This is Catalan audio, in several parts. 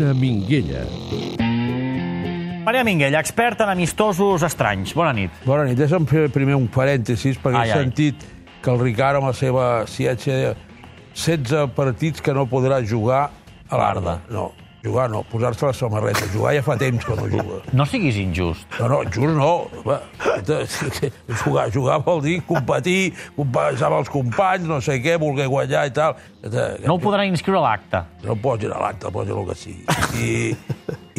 Ona Minguella. Maria Minguella, experta en amistosos estranys. Bona nit. Bona nit. Deixa'm fer primer un parèntesis, perquè Ai, he ai. sentit que el Ricard, amb la seva ciència, 16 partits que no podrà jugar a l'Arda. No, jugar no, posar-se la samarreta. Jugar ja fa temps que no juga. No siguis injust. No, no, just no. Va, jugar, jugar vol dir competir, competir amb els companys, no sé què, voler guanyar i tal. No ho podran inscriure a l'acte. No pots ir a l'acte, pots el que sigui. I,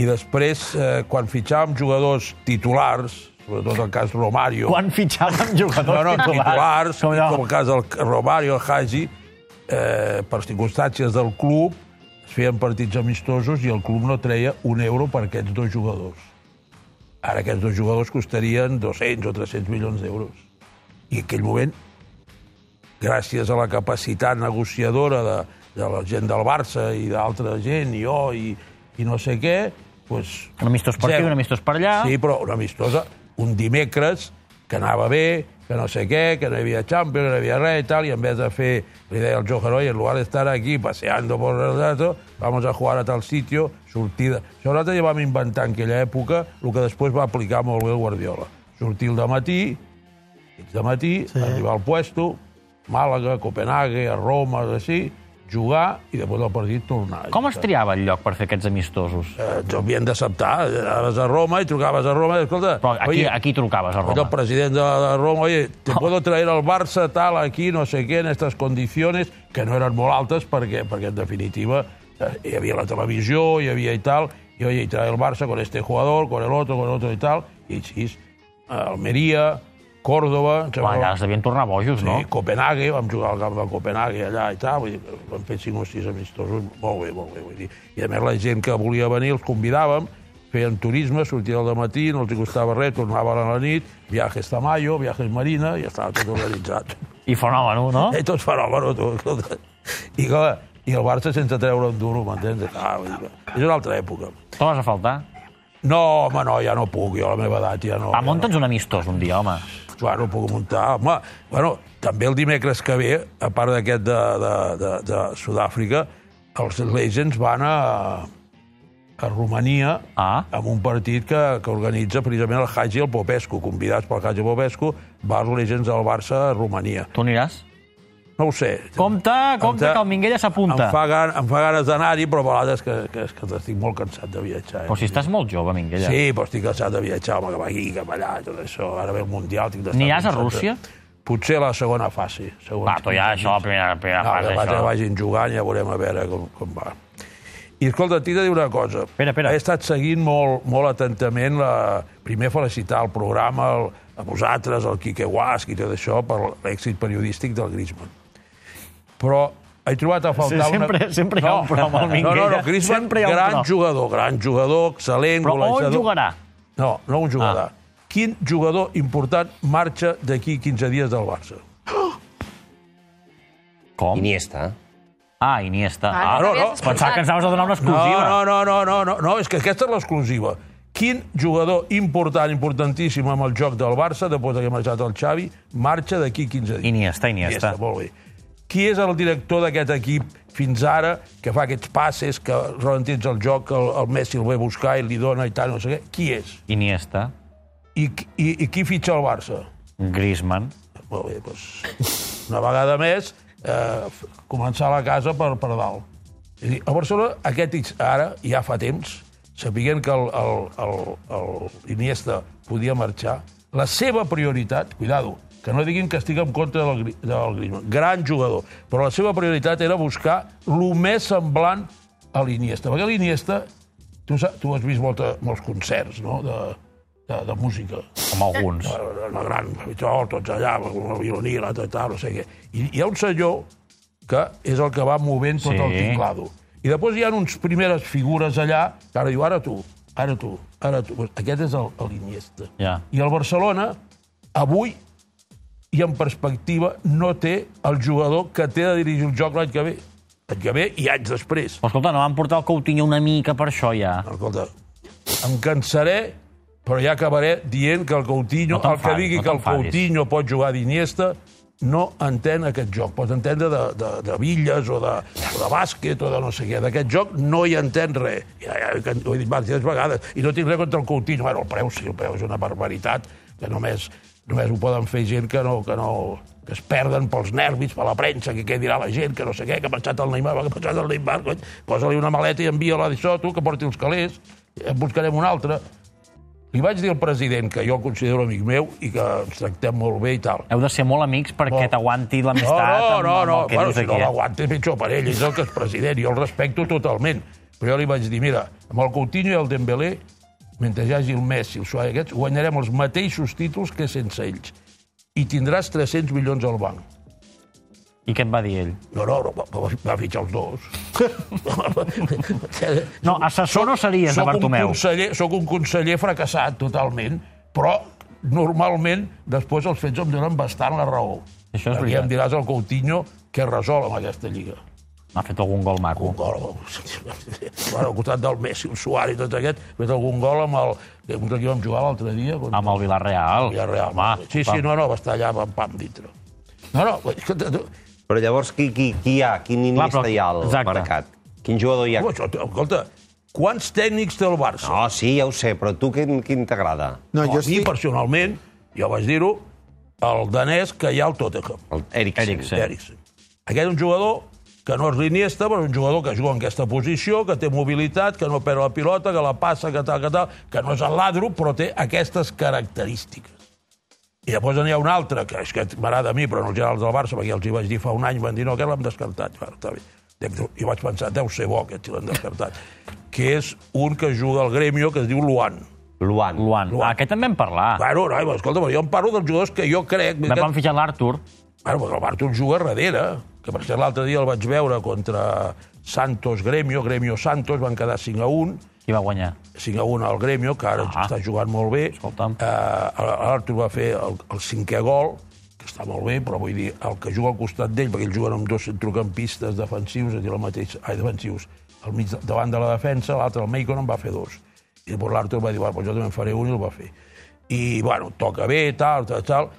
i després, eh, quan fitxàvem jugadors titulars, sobretot el cas Romario... Quan fitxàvem jugadors no, no, titulars, Com allò. com el cas del Romario, el Haji, eh, per circumstàncies del club, es feien partits amistosos i el club no treia un euro per aquests dos jugadors. Ara aquests dos jugadors costarien 200 o 300 milions d'euros. I en aquell moment, gràcies a la capacitat negociadora de, de la gent del Barça i d'altra gent, i jo, i, i no sé què, doncs... Un amistós per aquí, un amistós per allà. Sí, però una amistosa, un dimecres, que anava bé, que no sé què, que no hi havia Champions, que no hi havia res i tal, i en vez de fer, li deia al Johan, oye, en lugar de estar aquí paseando por el rato, vamos a jugar a tal sitio, sortida. Això nosaltres ja vam inventar en aquella època el que després va aplicar molt bé el Guardiola. Sortir al matí, de matí, sí. arribar al puesto, Màlaga, Copenhague, a Roma, així, jugar i després del partit tornar. Com es triava el lloc per fer aquests amistosos? Eh, havien d'acceptar. Anaves a Roma i trucaves a Roma i, escolta... Però aquí, aquí trucaves a Oye, Roma. el presidente de, de Roma, oye, te puedo traer al Barça tal aquí, no sé què, en estas condiciones, que no eren molt altes perquè, perquè en definitiva eh, hi havia la televisió, hi havia i tal, i oye, y trae el Barça con este jugador, con el otro, con el otro i tal, i així, eh, Almeria, Sembla- Clar, allà es devien tornar bojos, Sí, no? Copenhague, vam jugar al camp de Copenhague allà i tal, vull dir, vam fer cinc o sis amistosos, molt bé, molt bé, vull dir. I a més la gent que volia venir els convidàvem, feien turisme, sortien al matí, no els costava res, tornaven a la nit, viajes Tamayo, viajes Marina, i ja estava tot organitzat. I fenòmeno, no? I tots fenòmeno, tu, escolta. I, clar, I el Barça sense treure un duro, m'entens? Ah, és una altra època. Tornes a faltar? No, home, no, ja no puc, jo a la meva edat ja no. Ah, munta'ns un amistós un dia, home. Clar, no puc muntar. Home, bueno, també el dimecres que ve, a part d'aquest de, de, de, de Sud-àfrica, els Legends van a, a Romania Ah. amb un partit que, que organitza precisament el Hagi i el Popescu, convidats pel Hagi i el Popescu, va als Legends del Barça a Romania. Tu aniràs? No ho sé. Compte, compte, que el Minguella s'apunta. Em fa, gan, em fa ganes d'anar-hi, però a vegades que, que, que estic molt cansat de viatjar. Eh? Però si estàs molt jove, Minguella. Sí, però estic cansat de viatjar, home, cap aquí, cap allà, tot això. Ara ve el Mundial, tinc d'estar... Aniràs a Rússia? Potser la segona fase. Segons Va, tu ja, això, la primera, la primera no, fase, que això. vagin jugant, ja veurem a veure com, com va. I escolta, t'he de dir una cosa. Espera, espera. He estat seguint molt, molt atentament la... Primer felicitar el programa, el, a vosaltres, el Quique Guasc i tot això, per l'èxit periodístic del Griezmann. Però he trobat a faltar Sí, sempre- una... sempre hi ha un programa al No, no, Minguella. no, Griezmann, Sempre hi ha un gran programa. jugador, gran jugador, excel·lent, Però on golejador. jugarà? No, no un jugador. Ah. Quin jugador important marxa d'aquí 15 dies del Barça? Com? Iniesta. Ah, Iniesta. Ah, Ah, no, no, no. no. Pensava que ens anaves a donar una exclusiva. No, no, no, no, no, no, és que aquesta és l'exclusiva. Quin jugador important, importantíssim amb el joc del Barça, després que ha marxat el Xavi, marxa d'aquí 15 dies? Iniesta, Iniesta. molt bé. Qui és el director d'aquest equip fins ara, que fa aquests passes, que ralentitza el joc, el, el Messi el ve a buscar i li dona i tal, no sé què? Qui és? Iniesta. I, i, i qui fitxa el Barça? Griezmann. Molt bé, doncs, una vegada més, eh, començar la casa per, per dalt. És a dir, a Barcelona, aquest ara, ja fa temps, sapiguent que el, el, el, el Iniesta podia marxar, la seva prioritat, cuidado, que no diguin que estic en contra del, del Griezmann, gran jugador, però la seva prioritat era buscar el més semblant a l'Iniesta. Perquè l'Iniesta, tu, tu has vist molta, molts concerts no? de, de, de música, Com alguns. una gran tots allà, amb el violí, la tal, no sé què. I hi ha un senyor que és el que va movent tot Sí. el tinglado. I després hi ha uns primeres figures allà que ara diu, ara tu, ara tu, ara tu. Aquest és el, el Iniesta. Ja. I el Barcelona, avui i en perspectiva, no té el jugador que té de dirigir el joc l'any que ve. L'any que ve i anys després. Però escolta, no van portar el Coutinho una mica per això, ja. Escolta, em cansaré, però ja acabaré dient que el Coutinho, No el que digui no que el t'enfadis. Coutinho pot jugar d'Iniesta, no entén aquest joc. Pots entendre de, de, de billes o de, o de bàsquet o de no sé què. D'aquest joc no hi entén res. Ja, ja, ho he dit diverses vegades. I no tinc res contra el Coutinho. Bueno, el preu sí, el preu és una barbaritat que només, només ho poden fer gent que no, que no que es perden pels nervis, per la premsa, que què dirà la gent, que no sé què, que ha pensat el Neymar, que ha pensat el Neymar, cony, posa-li una maleta i envia-la d'això, tu, que porti els calés, en buscarem una altra. Li vaig dir al president, que jo el considero amic meu i que ens tractem molt bé i tal. Heu de ser molt amics perquè No. t'aguanti No, l'amistat no, amb, no, amb no. el que Bueno, dius si no aquí. eh? l'aguanta, és pitjor per ell, és el que és president, jo el respecto totalment. Però jo li vaig dir, mira, amb el Coutinho i el Dembélé, mentre hi hagi el Messi, el Suárez, aquests, guanyarem els mateixos títols que sense ells. I tindràs 300 milions al banc. I què et va dir ell? No, no, no va, va, fitxar els dos. No, assessor no series de Soc un Bartomeu. conseller, soc un conseller fracassat totalment, però normalment després els fets em donen bastant la raó. Això és Perquè veritat. em diràs al Coutinho què resol amb aquesta lliga. M'ha fet algun gol maco. Un gol, bueno, al costat del Messi, el Suárez i tot aquest, ha fet algun gol amb el... Contra qui vam jugar l'altre dia? Contra Amb el Villarreal. el Villarreal. Home, sí, sí, no, no, va estar allà pam, pam, dintre. No, no, escolta, tu, Però llavors, qui, qui, qui hi ha? Quin iniesta però- hi ha al exacte. mercat? Quin jugador hi ha? això, escolta, quants tècnics té el Barça? No, sí, ja ho sé, però tu quin, quin t'agrada? No, a jo mi, estic... personalment, jo vaig dir-ho, el danès que hi ha al Tottenham. El Eriksen. Eriksen. Eriksen. Aquest és un jugador que no és l'Iniesta, però és un jugador que juga en aquesta posició, que té mobilitat, que no perd la pilota, que la passa, que tal, que tal, que no és el ladro, però té aquestes característiques. I llavors n'hi ha un altre, que és que m'agrada a mi, però no els generals del Barça, perquè els hi vaig dir fa un any, van dir, no, aquest l'hem descartat. Bueno, està bé. I vaig pensar, deu ser bo aquest, si l'hem descartat. Que és un que juga al Grêmio, que es diu Luan. Luan. Luan. Luan. Ah, aquest també en parlar. Bueno, no, però escolta, però jo em parlo dels jugadors que jo crec... Que- van fitxar l'Artur. Bueno, perquè el Bartos juga darrere, que per cert l'altre dia el vaig veure contra Santos Gremio, Gremio Santos, van quedar 5 a 1, Qui va guanyar? 5 a 1 al Gremio, que ara Ah. està jugant molt bé. Escolta'm. Eh, L'Artur va fer el, el cinquè gol, que està molt bé, però vull dir, el que juga al costat d'ell, perquè ells juguen amb dos centrocampistes defensius, és a dir, el mateix, ai, defensius, al mig, davant de la defensa, l'altre, el Macon, en va fer dos. I llavors l'Artur va dir, bueno, doncs jo també en faré un i el va fer. I, bueno, toca bé, tal, tal, tal.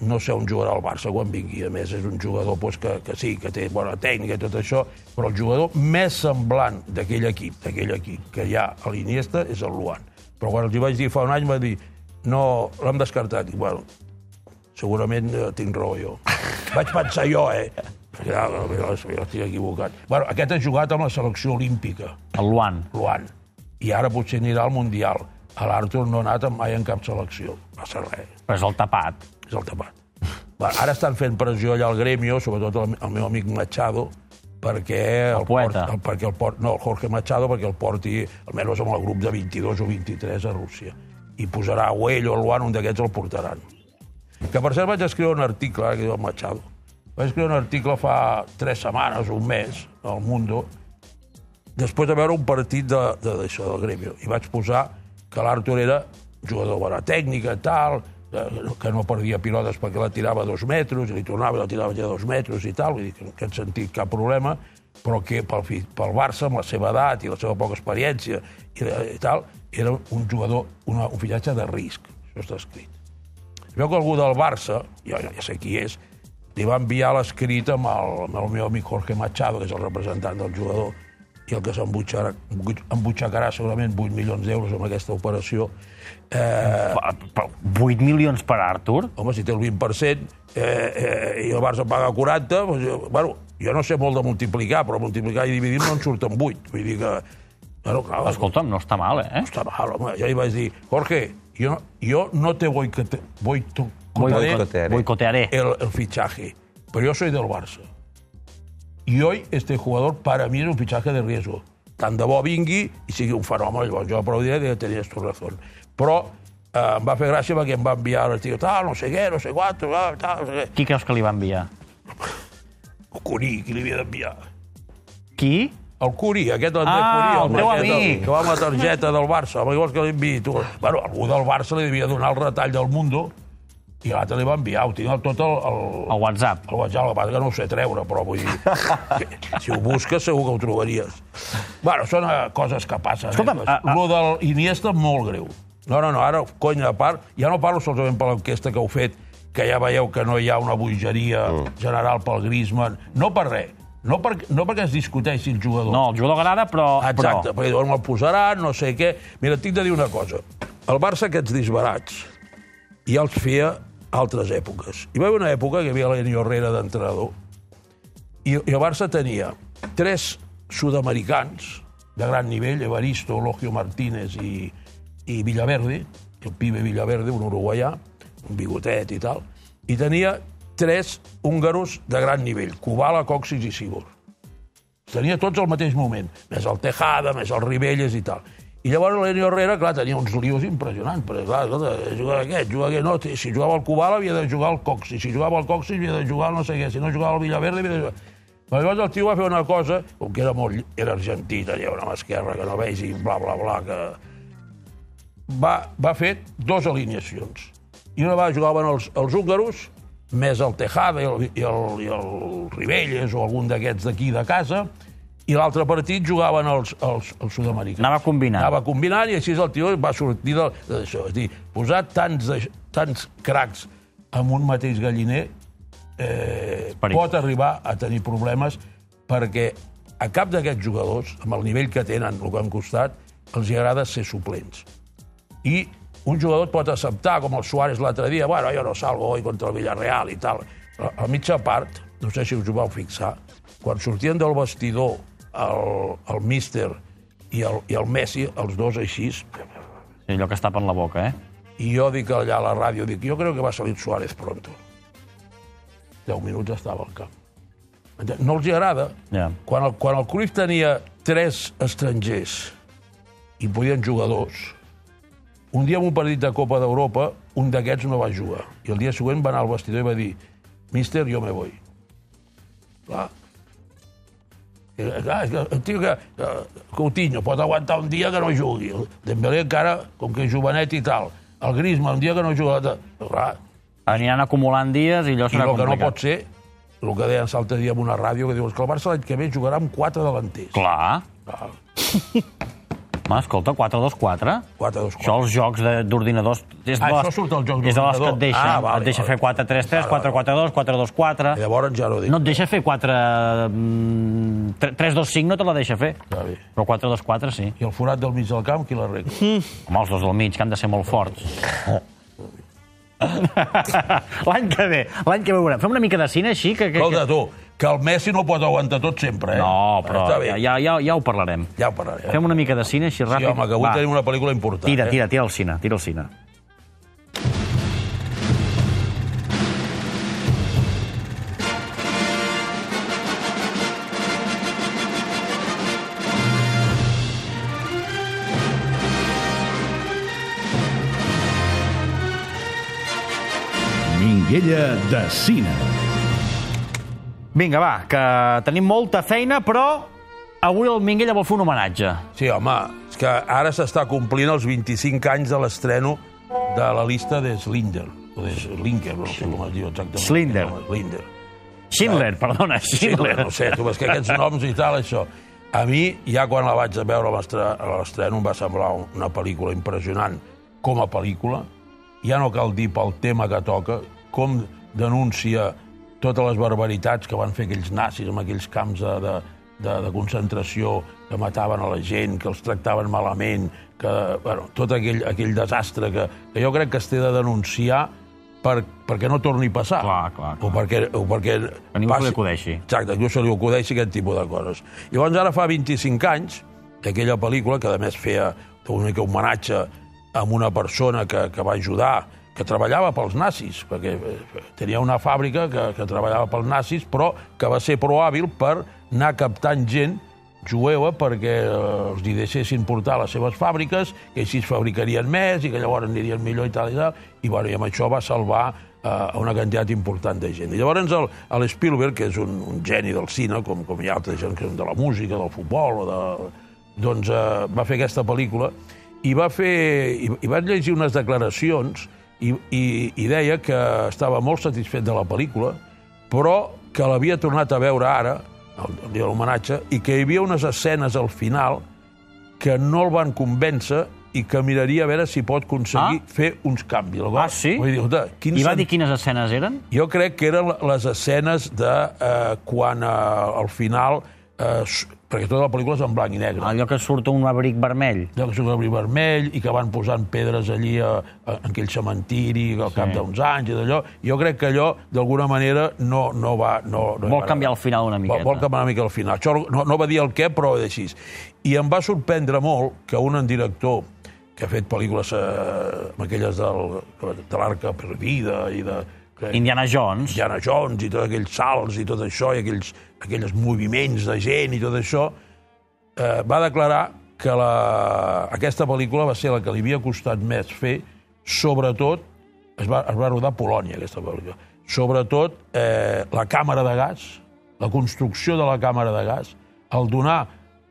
No sé on jugarà el Barça quan vingui. A més, és un jugador pues, que, que sí, que té bona tècnica i tot això, però el jugador més semblant d'aquell equip, d'aquell equip que hi ha a l'Iniesta és el Luan. Però quan els hi vaig dir fa un any, va dir, no, l'hem descartat. I, bueno, segurament eh, tinc raó jo. Vaig pensar jo, eh? Perquè, ah, jo, jo estic equivocat. Bueno, aquest ha jugat amb la selecció olímpica, El Luan. Luan, i ara potser anirà al Mundial. A l'Artur no ha anat mai en cap selecció. No passa res, Però és el tapat. És el tapat. Va, ara estan fent pressió allà al Gremio, sobretot el, el meu amic Machado, perquè el, poeta. el, perquè el port, no, el Jorge Machado, perquè el porti almenys amb el grup de 22 o 23 a Rússia. I posarà o ell o el Luan, un d'aquests el portaran. Que per cert vaig escriure un article, ara que diu el Machado, vaig escriure un article fa tres setmanes, un mes, al Mundo, després de veure un partit d'això, de, d'això, del Grêmio, i vaig posar que l'Artur era jugador de bona tècnica, tal, que no perdia pilotes perquè la tirava dos metres, i li tornava i la tirava ja dos metres i tal, vull dir en aquest sentit cap problema, però que pel, pel Barça, amb la seva edat i la seva poca experiència i, i tal, era un jugador, una, un fillatge de risc. Això està escrit. Veu que algú del Barça, jo ja, ja sé qui és, li va enviar l'escrit amb, amb el meu amic Jorge Machado, que és el representant del jugador, i el que s'embutxarà embutxacarà segurament 8 milions d'euros amb aquesta operació. Eh, Pa- pa- 8 milions per Artur? home, si té el 20% eh, eh, i el Barça paga 40, doncs, jo, bueno, jo no sé molt de multiplicar, però multiplicar i dividir no en surten 8. Vull dir que... Bueno, clar, Escolta'm, no està mal, eh? està mal, home. Jo li vaig dir, Jorge, jo, jo no te voy que te, voy to, Boicot- Boicotearé. Boicotearé. el, el fichaje, pero yo soy del Barça. Y hoy este jugador para mí es un fichaje de riesgo. Tant de bo vingui i sigui un fenomen, llavors jo aplaudiré que tenies tu raó. Però eh, em va fer gràcia perquè em va enviar l'article, tal, no sé què, no sé quant, tal, tal, no sé què. Qui creus que li va enviar? El Curí, qui li havia d'enviar? Qui? El Curí, aquest André Ah, Curí, el teu aquest, amic. que va amb la targeta del Barça. Home, vols que l'enviï tu? Bueno, algú del Barça li devia donar el retall del Mundo i l'altre li va enviar. Ho tinc tot el, el, El WhatsApp. El WhatsApp, el que passa que no ho sé treure, però vull dir... si ho busques segur que ho trobaries. Bueno, són eh, coses que passen. Escolta'm, eh? a- a- Lo del Iniesta, molt greu. No, no, no, ara, conya a part, ja no parlo solament per l'enquesta que heu fet, que ja veieu que no hi ha una bogeria general pel Griezmann, no per res, no, per, no perquè es discuteixi el jugador. No, el jugador agrada, però... Exacte, però... perquè diuen, el posaran, no sé què... Mira, et tinc de dir una cosa. El Barça, aquests disbarats, ja els feia altres èpoques. Hi va haver una època que hi havia l'Enio Herrera d'entrenador i, i el Barça tenia tres sud-americans de gran nivell, Evaristo, Logio Martínez i, i Villaverde, el pibe Villaverde, un uruguaià, un bigotet i tal, i tenia tres húngaros de gran nivell, Kubala, Coxis i Sibor. Tenia tots al mateix moment, més el Tejada, més el Ribelles i tal. I llavors l'Enio Herrera, clar, tenia uns lios impressionants, perquè, clar, escolta, jugava aquest, jugava aquest, no, si jugava el Kubala havia de jugar el Coxis, si jugava el Coxis havia de jugar no sé què, si no jugava el Villaverde havia de jugar... Però llavors el tio va fer una cosa, com que era molt... era argentí, tenia una mà esquerra que no veig i bla, bla, bla, que... Va, va fer dos alineacions. I una va jugaven els, els húngaros, més el Tejada i el, i el, i el Ribelles o algun d'aquests d'aquí de casa, i l'altre partit jugaven els, els, els sud-americans. Anava combinant. Anava combinant i així el tio va sortir d'això. És a dir, posar tants, de- tants cracs en un mateix galliner eh, pot arribar a tenir problemes perquè a cap d'aquests jugadors, amb el nivell que tenen, el que han costat, els hi agrada ser suplents. I un jugador pot acceptar, com el Suárez l'altre dia, bueno, jo no salgo hoy contra el Villarreal i tal. Però a mitja part, no sé si us ho vau fixar, quan sortien del vestidor el, el míster i el, i el Messi, els dos així, Sí, allò que es tapen la boca, eh? i jo dic allà a la ràdio, dic, jo crec que va salir Suárez pronto. 10 minuts estava al camp. No els hi agrada. Ja. Quan el, quan el Cruyff tenia tres estrangers i podien jugar dos, un dia en un partit de Copa d'Europa, un d'aquests no va jugar. I el dia següent va anar al vestidor i va dir «Míster, jo me voy». Clar. Eh, Clar, és que el tio que, Coutinho pot aguantar un dia que no jugui. El Dembélé encara, com que és jovenet i tal. El Griezmann, un dia que no juga... Clar, Aniran acumulant dies i allò i serà el que no complicat. pot ser, el que deien l'altre dia en una ràdio, que diu "És que el Barça l'any que ve jugarà amb quatre delanters. Clar. Clar. Ma, escolta, 4-2-4. 4-2-4. Això als jocs d'ordinadors... És de Ah, això surt als jocs És de les que et deixa, Ah, vale, et deixa vale. fer 4-3-3, 4-4-2, 4-2-4... I llavors ja no dic. No et deixa fer 4... mm, 3-2-5 no te la deixa fer. Bé. Però 4-2-4 sí. I el forat del mig del camp, qui l'arregla? Home, els dos del mig, que han de ser molt forts. l'any que ve, l'any que ve veurem. Fem una mica de cine així? Que, que, Escolta, tu, que el Messi no pot aguantar tot sempre, eh? No, però ja, ja, ja, ja ho parlarem. ja ho parlaré. Eh? Fem una mica de cine així Sí, ràpid. home, que avui Va, tenim una pel·lícula important. Tira, eh? tira, tira al cine, tira al cine. Minguella de Cine. Vinga, va, que tenim molta feina, però avui el Minguella vol fer un homenatge. Sí, home, és que ara s'està complint els 25 anys de l'estreno de la llista de Slinder, o de Slinker, no sé com es diu exactament. Slinder. Slinder. Schindler, perdona, Schindler. Sí, no sé, tu, és que aquests noms i tal, això. A mi, ja quan la vaig veure a l'estreno, em va semblar una pel·lícula impressionant com a pel·lícula. Ja no cal dir pel tema que toca, com denuncia totes les barbaritats que van fer aquells nazis en aquells camps de, de, de, de concentració, que mataven a la gent, que els tractaven malament, que, bueno, tot aquell, aquell desastre que, que jo crec que es té de denunciar per, perquè no torni a passar. Clar, clar, clar. O perquè, o perquè A ningú se li acudeixi. Exacte, que no se li acudeixi aquest tipus de coses. Llavors, ara fa 25 anys, aquella pel·lícula, que a més feia una mica homenatge a una persona que, que va ajudar, que treballava pels nazis, perquè eh, tenia una fàbrica que, que treballava pels nazis, però que va ser prohàbil per anar captant gent jueva perquè eh, els hi deixessin portar les seves fàbriques, que així es fabricarien més i que llavors anirien millor i tal i tal, i, bueno, i amb això va salvar eh, a una quantitat important de gent. I llavors el, el Spielberg, que és un, un geni del cine, com, com hi ha altra gent que són de la música, del futbol, o de, doncs eh, va fer aquesta pel·lícula i va fer i, i va llegir unes declaracions i, i, i deia que estava molt satisfet de la pel·lícula, però que l'havia tornat a veure ara, el, el dia de l'homenatge, i que hi havia unes escenes al final que no el van convèncer i que miraria a veure si pot aconseguir Ah. fer uns canvis. Ah, sí? Vull dir, quin I va dir quines escenes eren? Jo crec que eren les escenes de eh, quan eh, al final... Eh, perquè tota la pel·lícula és en blanc i negre. Allò que surt un abric vermell. allò que surt l'abric vermell i que van posant pedres allí a, a, en aquell cementiri al cap d'uns anys i d'allò. Jo crec que allò, d'alguna manera, no, no va... No, no Vol va- canviar el final una miqueta. Vol, vol canviar una mica el final. Això no, no va dir el què, però així. I em va sorprendre molt que un director que ha fet pel·lícules eh, amb aquelles del, de l'Arca Perdida i de... Que, Indiana Jones. Indiana Jones i tots aquells salts i tot això, i aquells, aquells moviments de gent i tot això, eh, va declarar que la, aquesta pel·lícula va ser la que li havia costat més fer, sobretot, es va, es va rodar a Polònia, aquesta pel·lícula, sobretot eh, la càmera de gas, la construcció de la càmera de gas, el donar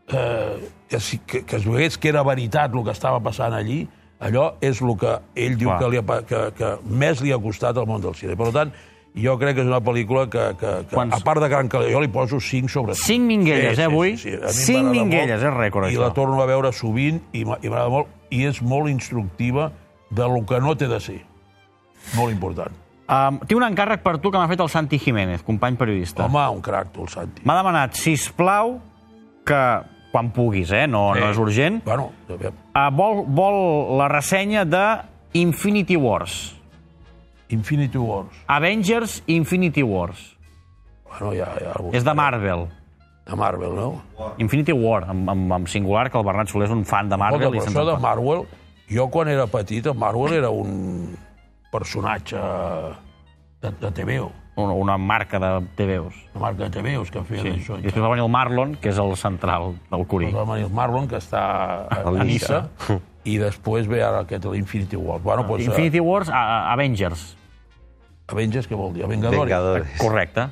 eh, que, que, que es vegués que era veritat el que estava passant allí, allò és el que ell diu Clar. que, li ha, que, que més li ha costat al món del cine. Per tant, jo crec que és una pel·lícula que, que, que Quants- a part de Gran Calé, jo li poso 5 sobre 5. Cinc minguelles, eh, avui? Mi m'agrada Cinc molt, minguelles, és rècord, I això. la torno a veure sovint i m'agrada molt, i és molt instructiva de lo que no té de ser. Molt important. Um, tinc un encàrrec per tu que m'ha fet el Santi Jiménez, company periodista. Home, un crac, tu, el Santi. M'ha demanat, si plau que quan puguis, eh? no, no és urgent, Bueno, aviam. uh, vol, vol la ressenya de Infinity Wars. Infinity Wars. Avengers Infinity Wars. Bueno, ja, ja... el És de Marvel. De Marvel, no? Infinity War, amb, amb, amb singular, que el Bernat Soler és un fan de Marvel. Escolta, però això de. Marvel, jo quan era petit, el Marvel era un personatge de, de TVO, una, una marca de TVOs. una marca de TVOs que feia Sí. això. I després va venir el Marlon, que és el central del Curí. Va venir el Marlon, que està a, Nissa, Niça. i després ve ara aquest l'Infinity War. Bueno, doncs, Infinity Wars, a, a Avengers. Avengers, què vol dir? Vengadores. Vengadores. Correcte.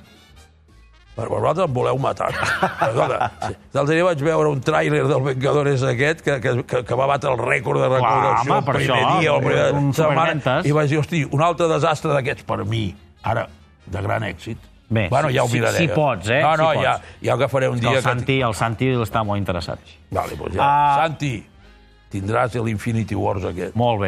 Per vosaltres em voleu matar. Escolta, l'altre dia vaig veure un tràiler del Vengadores aquest que, que, que, que va batre el rècord de recaudació home, el per primer això, dia o el primer un setmana. I vaig dir, hosti, un altre desastre d'aquests per mi. Ara, de gran èxit. Bé, bueno, si- ja ho si- miraré. si pots, eh? No, no, Si ja, ja agafaré un Que dia. el Santi, el Santi està molt interessat. Vale, doncs ja. Ah. Santi, tindràs l'Infinity Wars aquest. Molt bé.